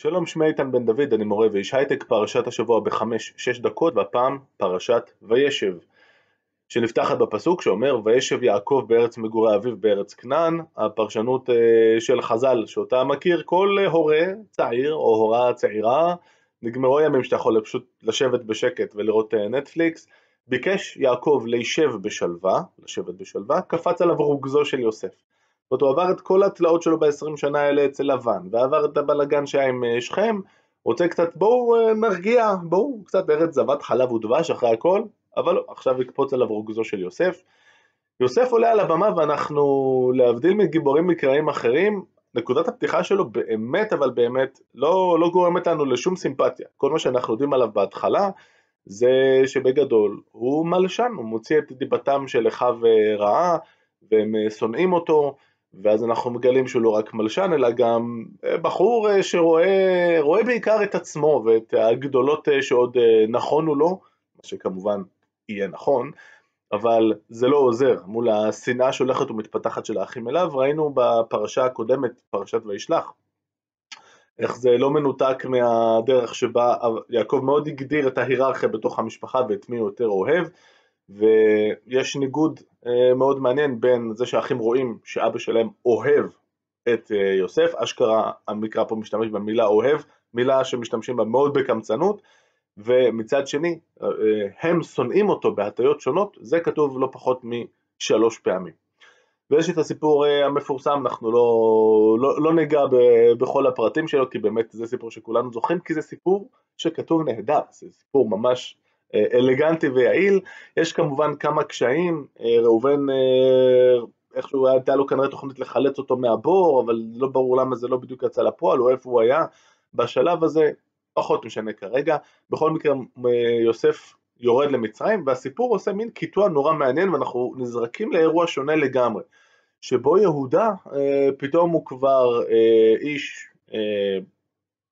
שלום, שמי איתן בן דוד, אני מורה ואיש הייטק, פרשת השבוע בחמש-שש דקות, והפעם פרשת וישב, שנפתחת בפסוק שאומר וישב יעקב בארץ מגורי אביו בארץ כנען, הפרשנות אה, של חז"ל שאותה מכיר כל הורה צעיר או הורה צעירה, נגמרו ימים שאתה יכול פשוט לשבת בשקט ולראות אה, נטפליקס, ביקש יעקב לישב בשלווה, לשבת בשלווה, קפץ עליו רוגזו של יוסף. זאת אומרת, הוא עבר את כל התלאות שלו ב-20 שנה האלה אצל לבן, ועבר את הבלגן שהיה עם אה, שכם, רוצה קצת, בואו אה, נרגיע, בואו קצת ארץ זבת חלב ודבש אחרי הכל, אבל לא, עכשיו יקפוץ עליו רוגזו של יוסף. יוסף עולה על הבמה ואנחנו, להבדיל מגיבורים מקראיים אחרים, נקודת הפתיחה שלו באמת, אבל באמת, לא, לא גורמת לנו לשום סימפתיה. כל מה שאנחנו יודעים עליו בהתחלה, זה שבגדול הוא מלשן, הוא מוציא את דיבתם של אחיו אה, רעה, והם שונאים אותו, ואז אנחנו מגלים שהוא לא רק מלשן, אלא גם אה, בחור אה, שרואה בעיקר את עצמו ואת הגדולות אה, שעוד נכונו לו, מה שכמובן יהיה נכון, אבל זה לא עוזר. מול השנאה שהולכת ומתפתחת של האחים אליו, ראינו בפרשה הקודמת, פרשת וישלח, איך זה לא מנותק מהדרך שבה יעקב מאוד הגדיר את ההיררכיה בתוך המשפחה ואת מי הוא יותר אוהב, ויש ניגוד אה, מאוד מעניין בין זה שהאחים רואים שאבא שלהם אוהב את אה, יוסף, אשכרה המקרא פה משתמש במילה אוהב, מילה שמשתמשים בה מאוד בקמצנות, ומצד שני אה, הם שונאים אותו בהטיות שונות, זה כתוב לא פחות משלוש פעמים. ויש את הסיפור המפורסם, אנחנו לא, לא, לא ניגע בכל הפרטים שלו, כי באמת זה סיפור שכולנו זוכרים, כי זה סיפור שכתוב נהדר, זה סיפור ממש אלגנטי ויעיל, יש כמובן כמה קשיים, אה, ראובן אה, איכשהו הייתה לו כנראה תוכנית לחלץ אותו מהבור, אבל לא ברור למה זה לא בדיוק יצא לפועל, או איפה הוא היה בשלב הזה, פחות משנה כרגע, בכל מקרה יוסף יורד למצרים, והסיפור עושה מין קיטוע נורא מעניין, ואנחנו נזרקים לאירוע שונה לגמרי, שבו יהודה פתאום הוא כבר איש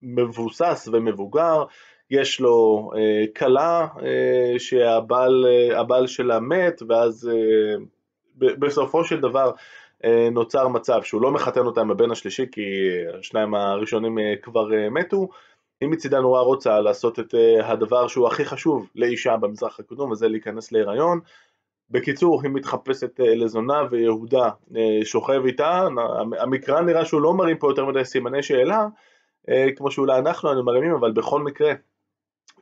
מבוסס ומבוגר, יש לו אה, כלה אה, שהבעל אה, שלה מת ואז בסופו של דבר נוצר מצב שהוא לא מחתן אותה עם הבן השלישי כי השניים הראשונים כבר מתו. היא מצידה נורא רוצה לעשות את הדבר שהוא הכי חשוב לאישה במזרח הקדום וזה להיכנס להיריון. בקיצור היא מתחפשת לזונה ויהודה שוכב איתה. המקרא נראה שהוא לא מרים פה יותר מדי סימני שאלה כמו שאולי אנחנו היינו מרימים אבל בכל מקרה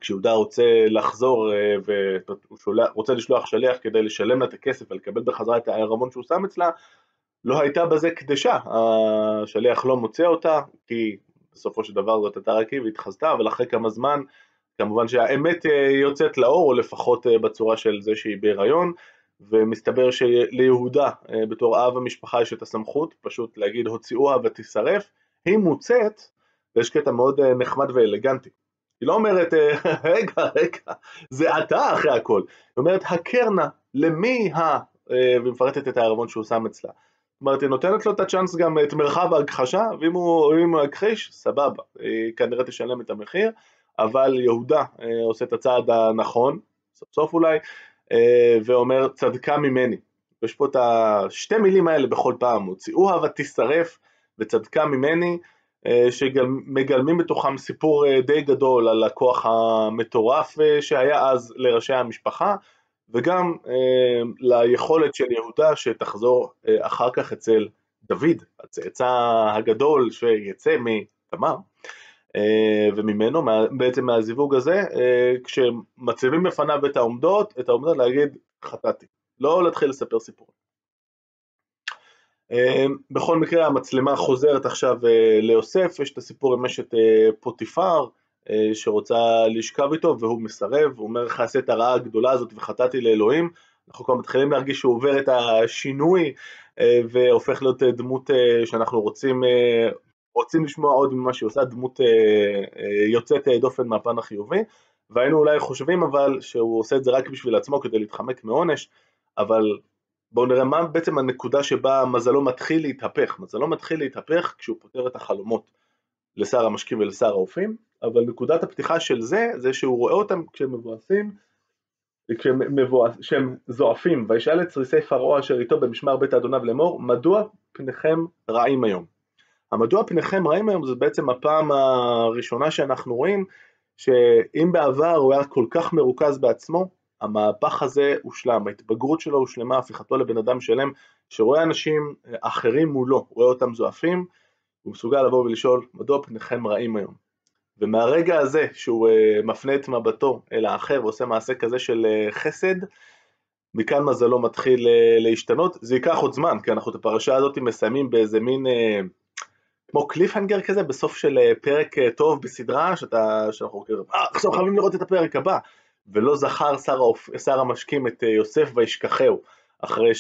כשיהודה רוצה לחזור אה, והוא רוצה לשלוח שליח כדי לשלם לה את הכסף ולקבל בחזרה את הערמון שהוא שם אצלה, לא הייתה בזה קדשה, השליח לא מוצא אותה, כי בסופו של דבר זאת הייתה רק היא והתחזתה, אבל אחרי כמה זמן כמובן שהאמת אה, יוצאת לאור, או לפחות אה, בצורה של זה שהיא בהיריון, ומסתבר שליהודה בתור אב המשפחה יש את הסמכות פשוט להגיד הוציאוה ותשרף, היא מוצאת, ויש קטע מאוד נחמד ואלגנטי. היא לא אומרת, אה, רגע, רגע, זה אתה אחרי הכל. היא אומרת, הכר נא, למי ה... אה, והיא מפרטת את הערבון שהוא שם אצלה. זאת אומרת, היא נותנת לו את הצ'אנס גם את מרחב ההכחשה, ואם הוא, יכחיש, סבבה, היא כנראה תשלם את המחיר, אבל יהודה אה, עושה את הצעד הנכון, סוף סוף אולי, ואומר, צדקה ממני. יש פה את השתי מילים האלה בכל פעם, הוציאוה ותשרף וצדקה ממני, שמגלמים בתוכם סיפור אה, די גדול על הכוח המטורף אה, שהיה אז לראשי המשפחה וגם ליכולת של יהודה שתחזור אחר כך אצל דוד, הצאצא הגדול שיצא מתמר וממנו, בעצם מהזיווג הזה, כשמציבים בפניו את העומדות, את העומדות להגיד חטאתי, לא להתחיל לספר סיפורים. אמ, בכל מקרה המצלמה חוזרת עכשיו אה, ליוסף, יש את הסיפור עם אשת אה, פוטיפר אה, שרוצה לשכב איתו והוא מסרב, הוא אומר איך אעשה את הרעה הגדולה הזאת וחטאתי לאלוהים, אנחנו כבר מתחילים להרגיש שהוא עובר את השינוי והופך להיות דמות שאנחנו רוצים, רוצים לשמוע עוד ממה שהיא עושה, דמות יוצאת דופן מהפן החיובי. והיינו אולי חושבים אבל שהוא עושה את זה רק בשביל עצמו כדי להתחמק מעונש, אבל בואו נראה מה בעצם הנקודה שבה מזלו מתחיל להתהפך. מזלו מתחיל להתהפך כשהוא פותר את החלומות לשר המשקים ולשר האופים, אבל נקודת הפתיחה של זה, זה שהוא רואה אותם כשהם מבואסים, כשהם זועפים, וישאל את צריסי פרעה אשר איתו במשמר בית אדוניו לאמור, מדוע פניכם רעים היום? המדוע פניכם רעים היום זה בעצם הפעם הראשונה שאנחנו רואים שאם בעבר הוא היה כל כך מרוכז בעצמו, המהפך הזה הושלם, ההתבגרות שלו הושלמה, הפיכתו לבן אדם שלם שרואה אנשים אחרים מולו, רואה אותם זועפים, הוא מסוגל לבוא ולשאול מדוע פניכם רעים היום. ומהרגע הזה שהוא אה, מפנה את מבטו אל האחר ועושה מעשה כזה של אה, חסד, מכאן מזלו מתחיל אה, להשתנות, זה ייקח עוד זמן, כי אנחנו את הפרשה הזאת מסיימים באיזה מין כמו קליפהנגר כזה בסוף של פרק טוב בסדרה, שאתה, שאנחנו כאילו, אה, עכשיו חייבים לראות את הפרק הבא, ולא זכר שר, שר המשקים את יוסף וישכחהו, אחרי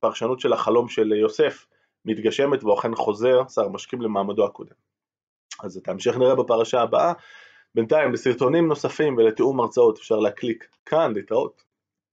שהפרשנות של החלום של יוסף מתגשמת והוא אכן חוזר, שר המשקים למעמדו הקודם. אז את ההמשך נראה בפרשה הבאה. בינתיים לסרטונים נוספים ולתיאום הרצאות אפשר להקליק כאן, להתראות.